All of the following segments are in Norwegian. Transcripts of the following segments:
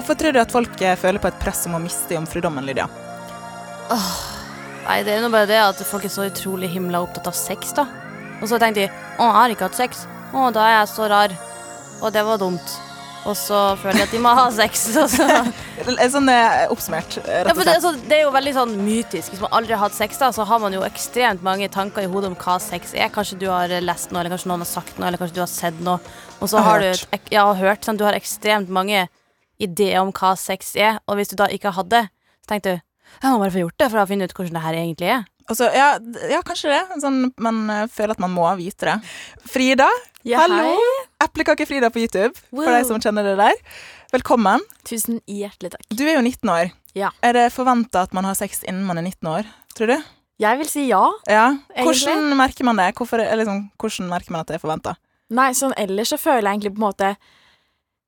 Hvorfor tror du at folk eh, føler på et press om å miste jomfrudommen, Lydia? Nei, det er jo nå bare det at folk er så utrolig himla opptatt av sex, da. Og så tenkte de å, jeg har ikke hatt sex. Å, da er jeg så rar. Og det var dumt. Og så føler jeg at de må ha sex. Altså. så. Sånn eh, oppsummert, eh, Ja, rett og det, slett. altså, det er jo veldig sånn mytisk. Hvis man aldri har hatt sex, da, så har man jo ekstremt mange tanker i hodet om hva sex er. Kanskje du har lest noe, eller kanskje noen har sagt noe, eller kanskje du har sett noe. Og så Har har du et, ja, hørt. Sånn, du har ekstremt mange ideer om hva sex er, og hvis du da ikke har hatt det, så tenkte du jeg må bare få gjort det for å finne ut hvordan det her egentlig er. Altså, ja, ja, kanskje det. Sånn, man eh, føler at man må vite det. Frida, hallo! Eplekake-Frida på YouTube, for de som kjenner det der. Velkommen. Tusen hjertelig takk. Du er jo 19 år. Ja. Er det forventa at man har sex innen man er 19 år, tror du? Jeg vil si ja. Ja. Egentlig. Hvordan merker man det? Hvorfor, sånn, hvordan merker man at det er forventa? Nei, sånn ellers så føler jeg egentlig på en måte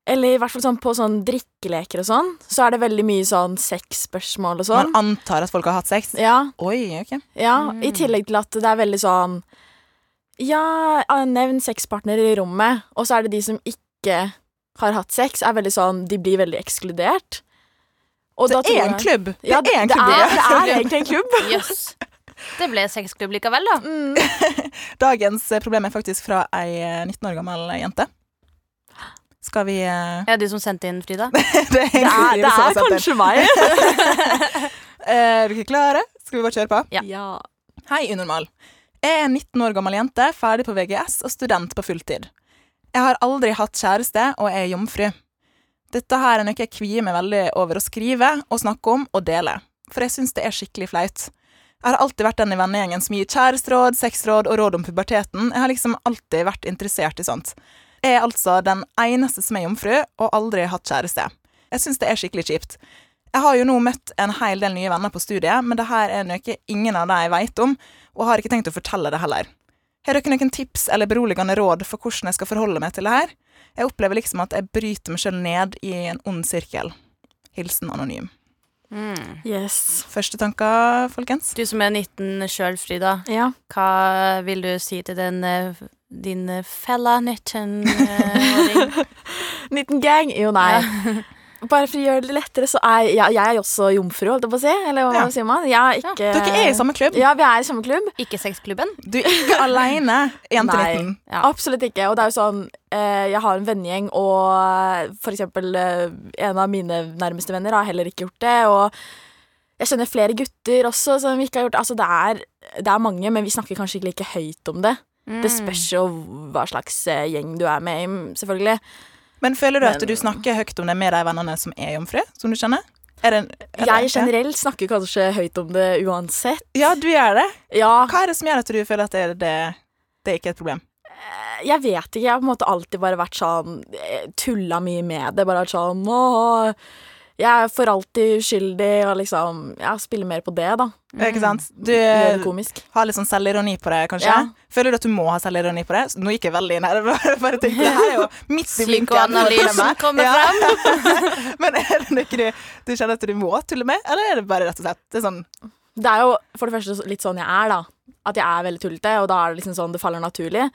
Eller i hvert fall sånn på sånn drikkeleker og sånn, så er det veldig mye sånn sexspørsmål og sånn. Man antar at folk har hatt sex? Ja, Oi, ok. ja. Mm. I tillegg til at det er veldig sånn Ja, nevn sexpartner i rommet, og så er det de som ikke har hatt sex, er veldig sånn De blir veldig ekskludert. Og Det da tror er en klubb! klubb. Det er en det er, det er egentlig en klubb. Yes. Det ble sexklubb likevel, da. Mm. Dagens problem er faktisk fra ei eh, 19 år gammel jente. Skal vi uh... Er det du som sendte inn, Frida? Det er, Det er, det er kanskje meg. Er dere klare? Skal vi bare kjøre på? Ja. ja. Hei, unormal. Jeg er 19 år gammel jente, ferdig på VGS og student på fulltid. Jeg har aldri hatt kjæreste og er jomfru. Dette her er noe jeg kvier meg veldig over å skrive og snakke om og dele, for jeg syns det er skikkelig flaut. Jeg har alltid vært den i vennegjengen som gir kjæresteråd, sexråd og råd om puberteten. Jeg har liksom alltid vært interessert i sånt. Er altså den eneste som er jomfru, og aldri hatt kjæreste. Jeg syns det er skikkelig kjipt. Jeg har jo nå møtt en hel del nye venner på studiet, men det her er noe ingen av dem veit om, og har ikke tenkt å fortelle det heller. Har dere noen tips eller beroligende råd for hvordan jeg skal forholde meg til det her? Jeg opplever liksom at jeg bryter meg sjøl ned i en ond sirkel. Hilsen anonym. Mm. Yes. Første tanker, folkens? Du som er 19 sjøl, Frida. Ja. Hva vil du si til den, eh, din eh, fella 19-åring? 19 gang? Jo, nei. Bare for å gjøre det lettere, så er jeg, jeg er også jomfru, holdt jeg på å si. Eller hva Ja. sier man? Jeg er ikke Dere er i samme klubb. Ja, vi er i samme klubb. Ikke sexklubben? Du er ikke aleine, 1 til 19. Ja. Absolutt ikke. Og det er jo sånn eh, Jeg har en vennegjeng, og for eksempel eh, en av mine nærmeste venner har heller ikke gjort det. Og jeg kjenner flere gutter også som ikke har gjort det. Altså, det er, det er mange, men vi snakker kanskje ikke like høyt om det. Mm. Det spørs jo hva slags eh, gjeng du er med i, selvfølgelig. Men føler du at du snakker høyt om det med de vennene som er jomfru, som du kjenner? Er det, er Jeg det- generelt snakker kanskje høyt om det uansett. Ja, du gjør det. Ja, Hva er det som gjør at du føler at det, det, det ikke er et problem? jeg vet ikke. Jeg har på en måte alltid bare vært sånn eh, Tulla mye med det. Bare vært sånn Å, jeg er for alltid uskyldig, og liksom Ja, spiller mer på det, da. Ikke sant? Du har litt sånn selvironi på det, kanskje? Ja. Føler du at du må ha selvironi på det? Nå gikk jeg veldig inn her. Bare, bare tenkte, det her er jo midt i blinken. Kommer frem. Men er det noe du, du kjenner at du må tulle med, eller er det bare rett og slett det er sånn Det er jo for det første litt sånn jeg er, da. At jeg er veldig tullete, og da er det liksom sånn det faller naturlig.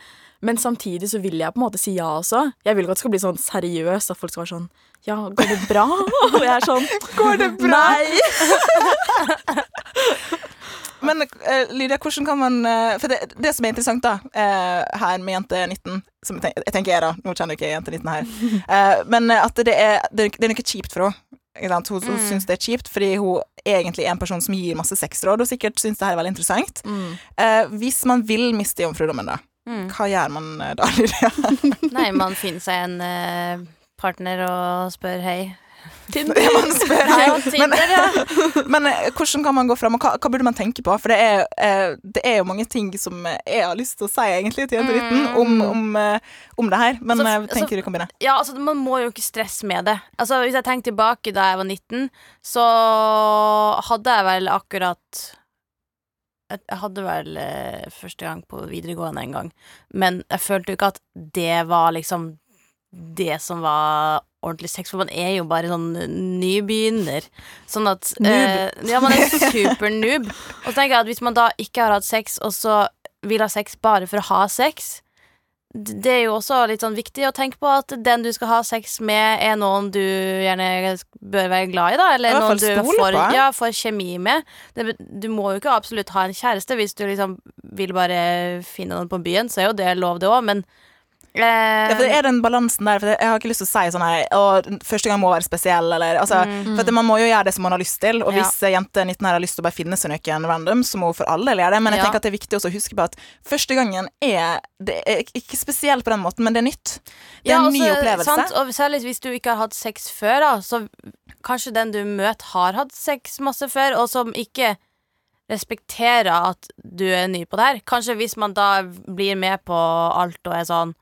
Men samtidig så vil jeg på en måte si ja også. Jeg vil ikke at det skal bli sånn seriøst, at folk skal være sånn Ja, går det bra? Og jeg er sånn Går det bra? Nei! Men uh, Lydia, hvordan kan man uh, For det, det som er interessant da uh, her med jente 19 Som jeg, tenker, jeg tenker jeg, da. Nå kjenner du ikke jente 19 her. Men at det er, det, det er noe kjipt for henne. Hun Mm. syns det er kjipt fordi hun egentlig er en person som gir masse sexråd, og sikkert syns det her er veldig interessant. Mm. Eh, hvis man vil miste jomfrudommen, da, Mm. hva gjør man eh, da, Lydia? Nei, man finner seg en eh, partner og spør hei. Tinder. Man spør Ja. Tinder, ja. Men eh, hvordan kan man gå fram, og hva, hva burde man tenke på? For det er, eh, det er jo mange ting som eh, jeg har lyst til å si egentlig til Jente19 om, om, eh, om det her. Men Så- jeg tenker du kan begynne. Ja, altså Man må jo ikke stresse med det. Altså Hvis jeg tenker tilbake da jeg var 19, så hadde jeg vel akkurat jeg hadde vel eh, første gang på videregående en gang, men jeg følte jo ikke at det var liksom det som var ordentlig sex, for man er jo bare sånn nybegynner. Sånn at eh, Ja, man er super-noob. Og så tenker jeg at hvis man da ikke har hatt sex, og så vil ha sex bare for å ha sex, det er jo også litt sånn viktig å tenke på at den du skal ha sex med, er noen du gjerne bør være glad i, da. Eller noen du får, ja, får kjemi med. Du må jo ikke absolutt ha en kjæreste hvis du liksom vil bare finne noen på byen, så er jo det lov, det òg, men Ja, for det er den balansen der. For jeg har ikke lyst til å si sånn her første gang må være spesiell, eller altså, For at man må jo gjøre det som man har lyst til. Og Mm. Ja. hvis eh, jente 19 her har lyst til å bare finne seg noen random, så må hun for all del gjøre det. Men jeg Ja. tenker at det er viktig også å huske på at første gangen er Det er ikke spesielt på den måten, men det er nytt. Det er Ja, en og ny opplevelse. Sant? Og særlig hvis du ikke har hatt sex før, da, så kanskje den du møter, har hatt sex masse før, og som ikke respekterer at du er ny på det her. Kanskje hvis man da blir med på alt og er sånn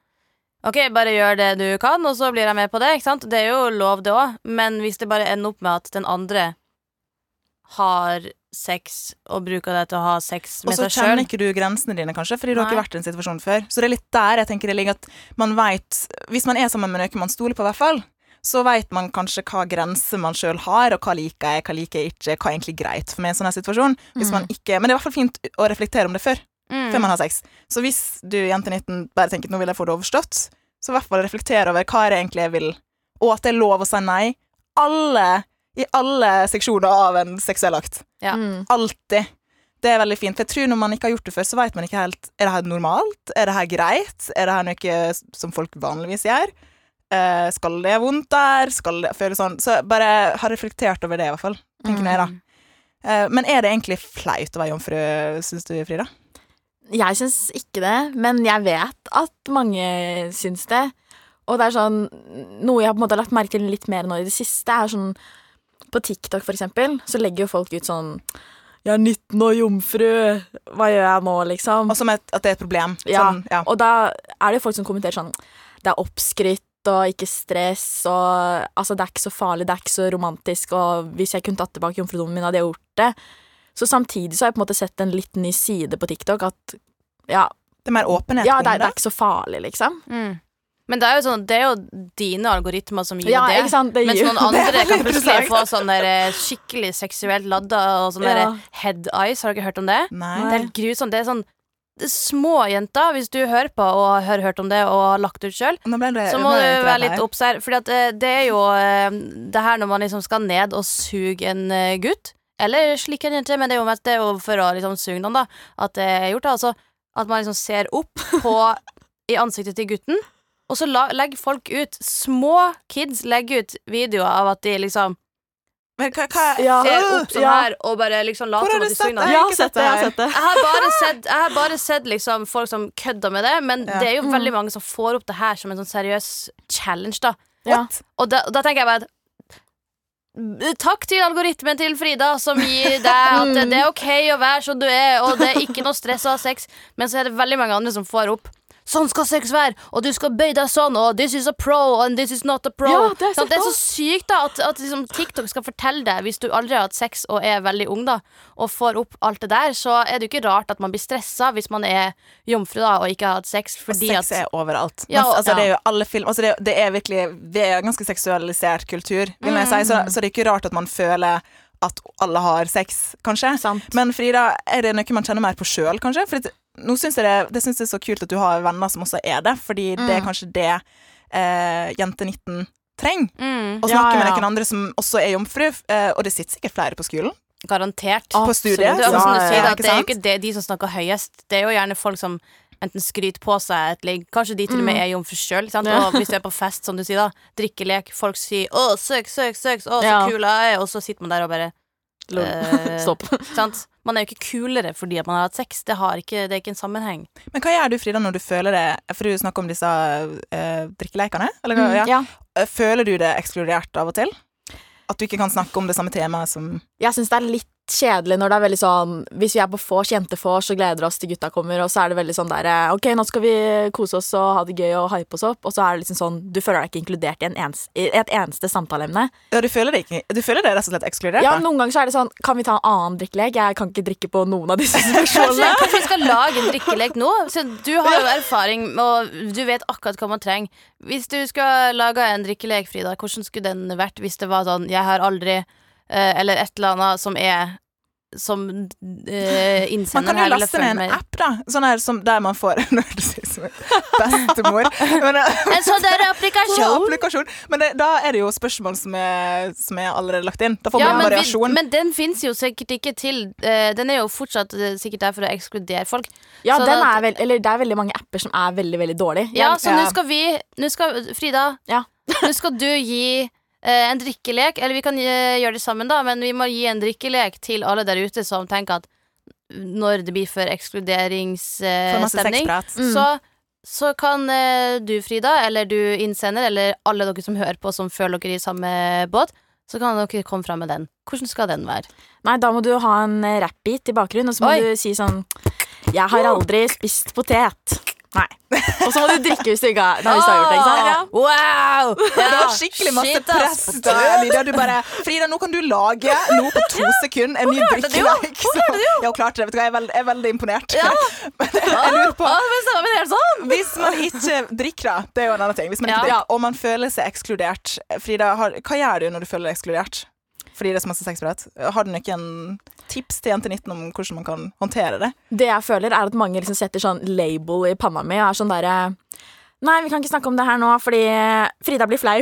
OK, bare gjør det du kan, og så blir jeg med på det. ikke sant? Det er jo lov, det òg, men hvis det bare ender opp med at den andre har sex og bruker det til å ha sex Og med så seg sjøl kjenner ikke du grensene dine, kanskje, fordi du har ikke vært i en situasjon før. Så det er litt der jeg tenker det ligger at man veit Hvis man er sammen med noen man stoler på, i hvert fall, så vet man kanskje hva grenser man sjøl har, og hva liker jeg, hva liker jeg ikke, hva er egentlig greit for meg i en sånn situasjon. Hvis man ikke, men det er i hvert fall fint å reflektere om det før, Mm. før man har sex. Så hvis du, jente 19, bare tenker nå vil jeg få det overstått, så i hvert fall reflektere over hva er det egentlig jeg vil, og at det er lov å si nei. Alle, i alle seksjoner av en seksuell akt. Ja. Mm. Alltid. Det er veldig fint. For jeg tror når man ikke har gjort det før, så vet man ikke helt Er det her normalt? Er det her greit? Er det her noe som folk vanligvis gjør? Uh, skal det gjøre vondt der? Skal det føles sånn? Så bare ha reflektert over det, i hvert fall. Tenker Mm. jeg, da. Uh, men er det egentlig flaut å være jomfru, syns du, Frida? Jeg syns ikke det, men jeg vet at mange syns det. Og det er sånn Noe jeg har på en måte lagt merke til litt mer nå i det siste, er sånn På TikTok, for eksempel, så legger jo folk ut sånn Jeg er 19 år jomfru, hva gjør jeg nå, liksom? Og som et, at det er et problem. Ja, Sånn, ja. Og da er det jo folk som kommenterer sånn Det er oppskrytt og ikke stress og Altså, det er ikke så farlig, det er ikke så romantisk, og hvis jeg kunne tatt tilbake jomfrudommen min, hadde jeg gjort det. Så samtidig så har jeg på en måte sett en litt ny side på TikTok at ja, Det er mer åpenhet ja det, er, det er ikke så farlig, liksom. Mm. Men det er jo sånn, det er jo dine algoritmer som gir Ja, det. ikke sant? Det Mens gir- noen Det er andre kan plutselig få sånn eh, skikkelig seksuelt ladda og sånn Ja. head eyes. Har dere hørt om det? Nei. Det er helt grusomt. Det er sånn det er små jenter, hvis du hører på og har hørt om det og har lagt ut sjøl, så må du være litt her. For. Eh, det er jo eh, det her når man liksom skal ned og suge en gutt. Eller slik en jente, men det er jo mest det er jo for å liksom suge noen, da. At det er gjort. da. Altså at man liksom ser opp på i ansiktet til gutten, og så la, legger folk ut Små kids legger ut videoer av at de liksom Men hva, hva Ja. ser opp sånn Ja. her og bare liksom later som at de suger. Jeg har sett det. jeg har sett det. Jeg har bare sett, jeg har bare sett liksom folk som kødder med det, men Ja. det er jo Mm. veldig mange som får opp det her som en sånn seriøs challenge, da. Ja. Og da, da tenker jeg bare at Takk til algoritmen til Frida, som gir deg at det, er ok å være som du er, og det er ikke noe stress å ha sex, men så er det veldig mange andre som får opp. Sånn skal sex være, og du skal bøye deg sånn, og this is a pro, and this is not a pro. Ja, det er sånn, det er så sykt da at, at liksom TikTok skal fortelle deg, hvis du aldri har hatt sex og er veldig ung, da, og får opp alt det der, så er det jo ikke rart at man blir stressa hvis man er jomfru da, og ikke har hatt sex, Og sex at er overalt. Ja, og- altså, Det er jo alle film altså, det, er- det er virkelig Det er ganske seksualisert kultur, vil jeg si, så, så det er ikke rart at man føler at alle har sex, kanskje. Sant. Men Frida, er det noe man kjenner mer på sjøl, kanskje? For nå syns jeg det, det synes jeg er så kult at du har venner som også er det, fordi det er kanskje det eh, jente 19 trenger. mm, Å Ja, snakke med noen andre som også er jomfru, eh, og det sitter sikkert flere på skolen. Garantert. På studiet. Ja, sier, det er jo ikke det, de som snakker høyest. Det er jo gjerne folk som enten skryter på seg et ligg Kanskje de til og med er jomfru sjøl. Og hvis du er på fest, som du sier, da, drikkelek, folk sier 'å, søk, søk, søk', 'å, så Ja. kul jeg er', og så sitter man der og bare. Eh, Stopp. sant? Man er jo ikke kulere fordi at man har hatt sex. Det, har ikke, det er ikke en sammenheng. Men hva gjør du, Frida, når du føler det For du snakker om disse eh, drikkelekene? Eller, mm, ja. Ja. Føler du det ekskludert av og til? At du ikke kan snakke om det samme temaet som Jeg syns det er litt kjedelig når det er veldig sånn Hvis vi er på vors, jentevors, og gleder oss til gutta kommer, og så er det veldig sånn der Ok, nå skal vi kose oss og ha det gøy og hype oss opp, og så er det liksom sånn Du føler deg ikke inkludert i, en ens, i et eneste samtaleemne. Ja, du føler deg, ikke, du føler deg rett og slett ekskludert? Ja, noen ganger så er det sånn Kan vi ta en annen drikkelek? Jeg kan ikke drikke på noen av disse spørsmålene. kanskje vi skal lage en drikkelek nå? Så du har jo erfaring, og du vet akkurat hva man trenger. Hvis du skal lage en drikkelek, Frida, hvordan skulle den vært hvis det var sånn 'jeg har aldri' eller et eller annet som er som eh, Man kan jo laste ned en med. app, da. Sånn her som der man får Nå høres ut som en bestemor. Men, eh, En sånn der applikasjon applikasjon. applikasjon. Men det, da er det jo spørsmål som er, som er allerede lagt inn. Da får Ja, man men, vi, variasjon. men den fins jo sikkert ikke til uh, Den er jo fortsatt uh, sikkert der for å ekskludere folk. Ja, Så den da- er veld, eller det er veldig mange apper som er veldig, veldig dårlige. Ja, så så nå skal vi Nå skal Frida, Ja. nå skal du gi eh, en drikkelek. Eller vi kan eh, gjøre det sammen, da, men vi må gi en drikkelek til alle der ute som tenker at når det blir for ekskluderingsstemning. Mm. så, så kan eh, du, Frida, eller du innsender, eller alle dere som hører på som føler dere i samme båt, så kan dere komme fram med den. Hvordan skal den være? Nei, da må du ha en eh, rap-beat i bakgrunnen, og så må Oi. du si sånn Jeg har aldri spist potet. Nei. Og så må du drikke hvis du ikke har, hvis du har gjort det. ikke sant? Ja. Wow! Det var skikkelig masse Shit, ass. press. da, Lydia. Du bare 'Frida, nå kan du lage nå på to sekunder en ny klarte det jo. drikkelek'. jo. Ja, hun klarte det. Vet du hva, jeg er veldig, jeg er veldig imponert. Men jeg lurer på Å, men så- det helt sånn. Hvis man ikke drikker, da. Det er jo en annen ting. Hvis man ikke Ja. drikker, og man føler seg ekskludert. Frida, har, hva gjør du når du føler deg ekskludert? Fordi det er så masse sexprat. Har du noen tips til jente 19 om hvordan man kan håndtere det? Det jeg føler, er at mange liksom setter sånn label i panna mi og er sånn derre Nei, vi kan ikke snakke om det her nå, fordi Frida blir flau.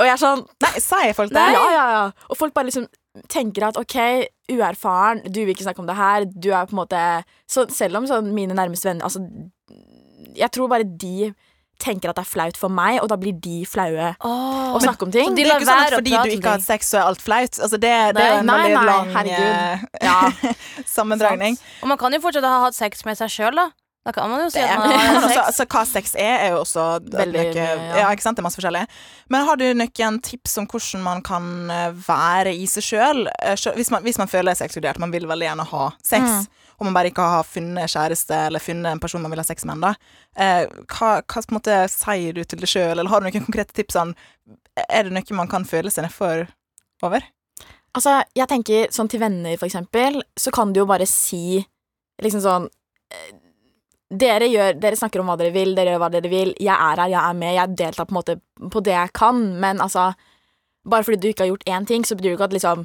Og jeg er sånn Nei, sier folk det? Ja, ja, ja. Og folk bare liksom tenker at ok, uerfaren, du vil ikke snakke om det her, du er på en måte så Selv om sånn mine nærmeste venner Altså, jeg tror bare de tenker at det er flaut for meg, og da blir de flaue å snakke om ting. Men de Det er ikke sånn at fordi du ikke har hatt sex, så er alt flaut. Altså det, det er en Nei, veldig lang herregud. eh, Ja. sammendragning. Og man kan jo fortsatt ha hatt sex med seg sjøl, da. Da kan man jo si at man har også, sex. altså, hva sex er, er jo også Veldig noe, ja. ikke sant? Det er masse forskjellig. Men har du noen tips om hvordan man kan eh, være i seg sjøl? Hvis, man- hvis man føler seg ekskludert, man vil veldig gjerne ha sex, Mm. Og man bare ikke har funnet kjæreste eller funnet en person man vil ha sex med ennå, eh, hva, hva måte sier du til deg sjøl, eller har du noen konkrete tips? Sånn, er det noe man kan føle seg nedfor over? Altså, jeg tenker sånn til venner, for eksempel, så kan du jo bare si liksom sånn eh, dere, gjør, dere snakker om hva dere vil, dere gjør hva dere vil. Jeg er her, jeg er med, jeg deltar på en måte på det jeg kan. Men altså, bare fordi du ikke har gjort én ting, så betyr det ikke at liksom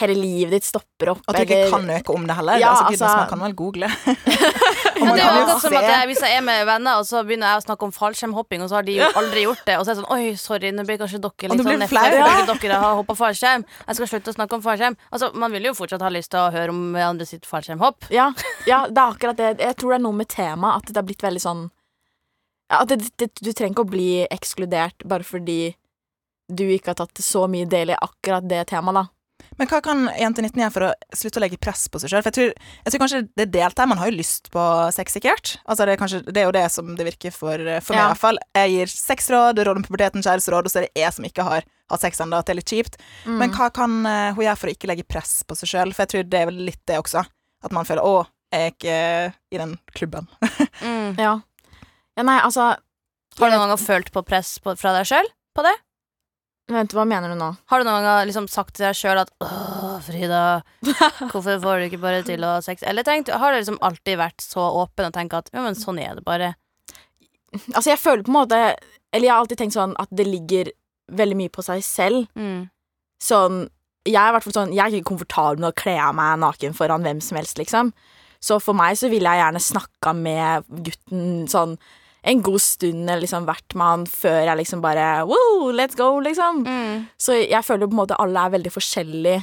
hele livet ditt stopper opp. At du ikke eller- kan noe om det heller? Ja, altså, goodness, altså- man kan vel google? Og man det er jo akkurat som at jeg, Hvis jeg er med venner, og så begynner jeg å snakke om fallskjermhopping, og så har de jo aldri gjort det, og så er det sånn Oi, sorry, nå blir kanskje dere litt sånn flau. Ja. fordi dere har hoppa fallskjerm. Jeg skal slutte å snakke om fallskjerm. Altså, Man vil jo fortsatt ha lyst til å høre om andre sitt fallskjermhopp. Ja, ja, det er akkurat det. Jeg tror det er noe med temaet, at det har blitt veldig sånn ja, at det, det, Du trenger ikke å bli ekskludert bare fordi du ikke har tatt så mye del i akkurat det temaet, da. Men hva kan jente 19 gjøre for å slutte å legge press på seg sjøl? For jeg tror, jeg tror kanskje det er delt her. Man har jo lyst på sex, sikkert. Altså det, er kanskje, det er jo det som det virker for, for meg, Ja. i hvert fall. Jeg gir sexråd, råd om puberteten, kjæresteråd, og så er det jeg som ikke har hatt sex ennå. At det er litt kjipt. Mm. Men hva kan eh, hun gjøre for å ikke legge press på seg sjøl? For jeg tror det er vel litt det også. At man føler 'å, jeg er ikke eh, i den klubben'. Mm. Ja. ja, nei, altså Har du noen gang følt på press på, fra deg sjøl på det? Vent, hva mener du nå? Har du noen gang liksom sagt til deg sjøl at Åh, Frida, hvorfor får du ikke bare til å ha sex? Eller tenkt, har du liksom alltid vært så åpen og tenkt at ja, men sånn er det bare? Altså, jeg føler på en måte Eller jeg har alltid tenkt sånn at det ligger veldig mye på seg selv. Mm. Sånn Jeg er i hvert fall sånn Jeg er ikke komfortabel med å kle av meg naken foran hvem som helst, liksom. Så for meg så ville jeg gjerne snakka med gutten sånn en god stund, liksom vært med han før jeg liksom bare Wow, let's go, liksom. Mm. Så jeg føler på en måte alle er veldig forskjellige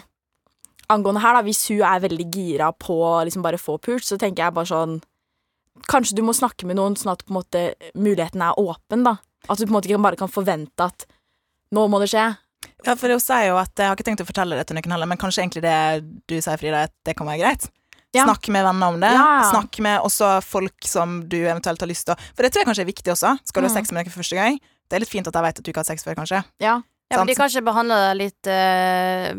angående her. da Hvis hun er veldig gira på liksom bare få pult, så tenker jeg bare sånn Kanskje du må snakke med noen sånn at på en måte muligheten er åpen. da At du på en måte ikke bare kan forvente at nå må det skje. Ja, for hun sier jo at Jeg har ikke tenkt å fortelle det til noen heller, men kanskje egentlig det du sier, Frida, at det kan være greit? Ja. Snakk med venner om det. Ja. Snakk med også folk som du eventuelt har lyst til å For det tror jeg kanskje er viktig også. Skal du ha Mm. sex med noen for første gang? Det er litt fint at jeg vet at du ikke har hatt sex før, kanskje. Ja. Ja, men de kanskje behandler deg litt eh,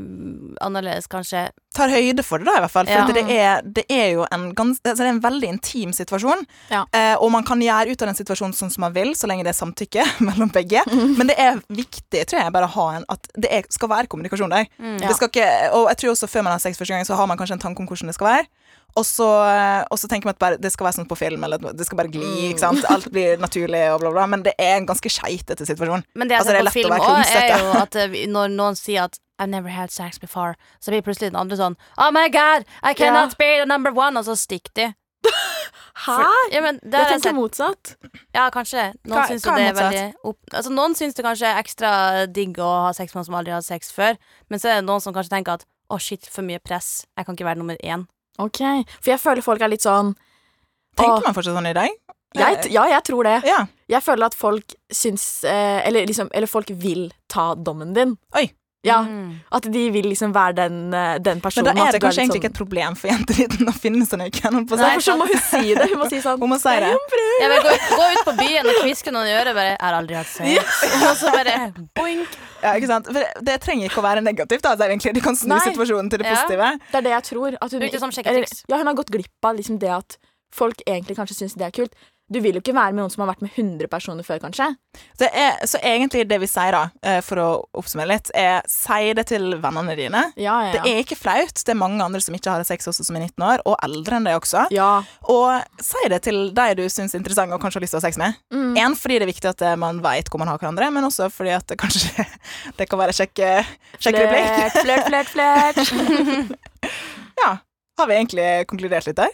annerledes, kanskje. tar høyde for det, da, i hvert fall. For Ja. det, er, det er jo en, gans, altså det er en veldig intim situasjon. Ja. Eh, og man kan gjøre ut av den situasjonen sånn som man vil, så lenge det er samtykke mellom begge. Men det er viktig, tror jeg, bare å ha en At det er, skal være kommunikasjon der. Mm. Det ikke, og jeg tror også før man har sex første gang, så har man kanskje en tanke om hvordan det skal være. Og så, og så tenker man at bare, det skal være sånn på film, eller det skal bare gli. ikke sant? Alt blir naturlig, og bla, bla. Men det er en ganske skeitete situasjon. Men det jeg Altså, ser er på film òg, er jo at eh, når noen sier at I've never had sex before, så blir plutselig den andre sånn Oh my god, I cannot be the number one, og så stikker de. Hæ? Ja, men det Jeg tenker motsatt. Ja, kanskje. Noen syns det er veldig opp... Altså, noen syns det kanskje er ekstra digg å ha sex med noen som aldri har hatt sex før, men så er det noen som kanskje tenker at å, shit, for mye press. Jeg kan ikke være nummer én. Ok, For jeg føler folk er litt sånn Tenker man fortsatt sånn i dag? jeg, Ja, jeg tror det. Ja. Jeg føler at folk syns eh, eller, liksom, eller folk vil ta dommen din. Oi. Ja, Mm. At de vil liksom være den, den personen. Men da er det kanskje litt egentlig ikke et problem for jenteliten å finne seg. Nei, for så må hun si det. Hun må si sånn Hun må si det. Ja, vil gå, gå ut på byen og kviske noen i øret bare 'Jeg har aldri hatt sex', og så bare boink. Ja, ikke sant? For det, det trenger ikke å være negativt. Da, altså, egentlig. Du kan snu Nei. situasjonen til det Ja. positive. Det er det jeg tror. At hun, Bruk det som eller- sjekketriks. Ja, hun har gått glipp av liksom det at folk egentlig kanskje syns det er kult. Du vil jo ikke være med noen som har vært med 100 personer før, kanskje. Er, så egentlig det vi sier, da, eh, for å oppsummere litt, er si det til vennene dine. Ja, ja, Det er ikke flaut. Det er mange andre som ikke har sex også som er 19 år, og eldre enn deg også. ja. Og si det til de du syns er interessante og kanskje har lyst til å ha sex med. Mm. En, fordi det er viktig at eh, man veit hvor man har hverandre, men også fordi at det kanskje det kan være kjekke replikk. Flørt, flørt, flørt, flørt. Ja. Har vi egentlig konkludert litt der?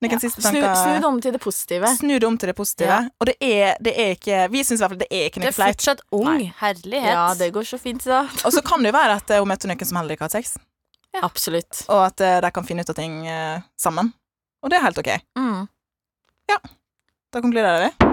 Noen Ja. siste Snu, tanker? snu det om til det positive. Snu det om til det positive. Ja. Og det er, det er ikke Vi syns i hvert fall det er ikke Du noe er fortsatt ung. Nei. Herlighet. Ja, det går så fint, da. Og så kan det jo være at eh, hun møter noen som heller ikke har hatt sex, Absolutt. og at eh, de kan finne ut av ting eh, sammen. Og det er helt OK. Mm. Da konkluderer vi.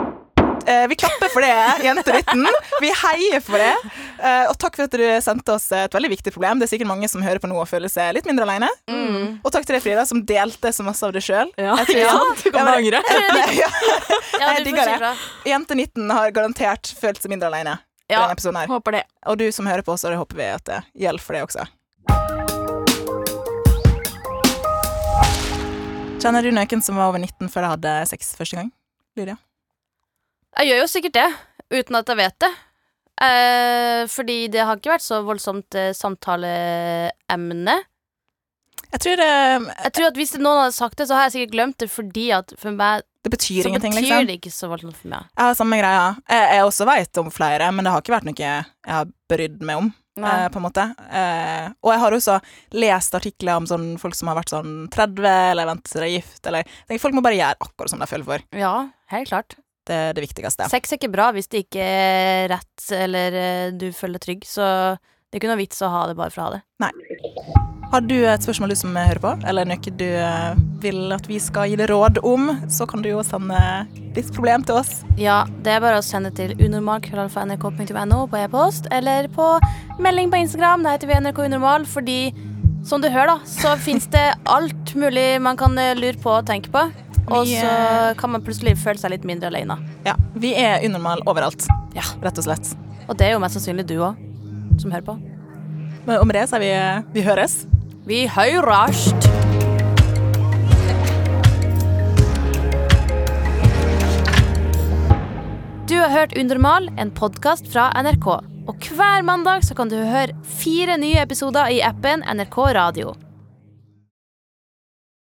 Eh, vi klapper for det, Jente19. Vi heier for det. Eh, og takk for at du sendte oss et veldig viktig problem. Det er sikkert mange som hører på nå og føler seg litt mindre alene. Mm. Og takk til deg, Frida, som delte så masse av det sjøl. Ja. Ja, du kan bare angre. Ja, Jeg digger det. Jente19 har garantert følt seg mindre alene Ja. Håper det. Og du som hører på, så håper vi at det gjelder for deg også. Kjenner du noen som var over 19 før de hadde sex første gang? Lydia? Jeg gjør jo sikkert det, uten at jeg vet det. Eh, fordi det har ikke vært så voldsomt eh, samtaleemne. Jeg tror det, Jeg tror at Hvis noen hadde sagt det, så har jeg sikkert glemt det, fordi at for meg det betyr så ingenting, betyr liksom. det ikke så voldsomt for meg. Ja, samme greia. Jeg, jeg også veit om flere, men det har ikke vært noe jeg har brydd meg om. Eh, på en måte. Eh, og jeg har også lest artikler om sånn folk som har vært sånn 30, eller venter er gift, eller Folk må bare gjøre akkurat som de føler for. Ja, helt klart. Det er det viktigste. Sex er ikke bra hvis det ikke er rett, eller eh, du føler deg trygg. Så det er ikke noe vits å ha det bare for å ha det. Nei. Har du et spørsmål du som hører på, eller noe du eh, vil at vi skal gi deg råd om, så kan du jo sende ditt problem til oss. Ja, det er bare å sende til unormal.nrk.no på e-post, eller på melding på Instagram. Der heter vi NRK Unormal, fordi som du hører, da, så fins det alt mulig man kan eh, lure på og tenke på. Og så eh, kan man plutselig føle seg litt mindre alene. Ja, Vi er unormale overalt, Ja. rett og slett. Og det er jo mest sannsynlig du òg, som hører på. Men om det sier vi eh, vi høres. Vi høres! Du har hørt Unormal, en podkast fra NRK. Og hver mandag så kan du høre fire nye episoder i appen NRK Radio.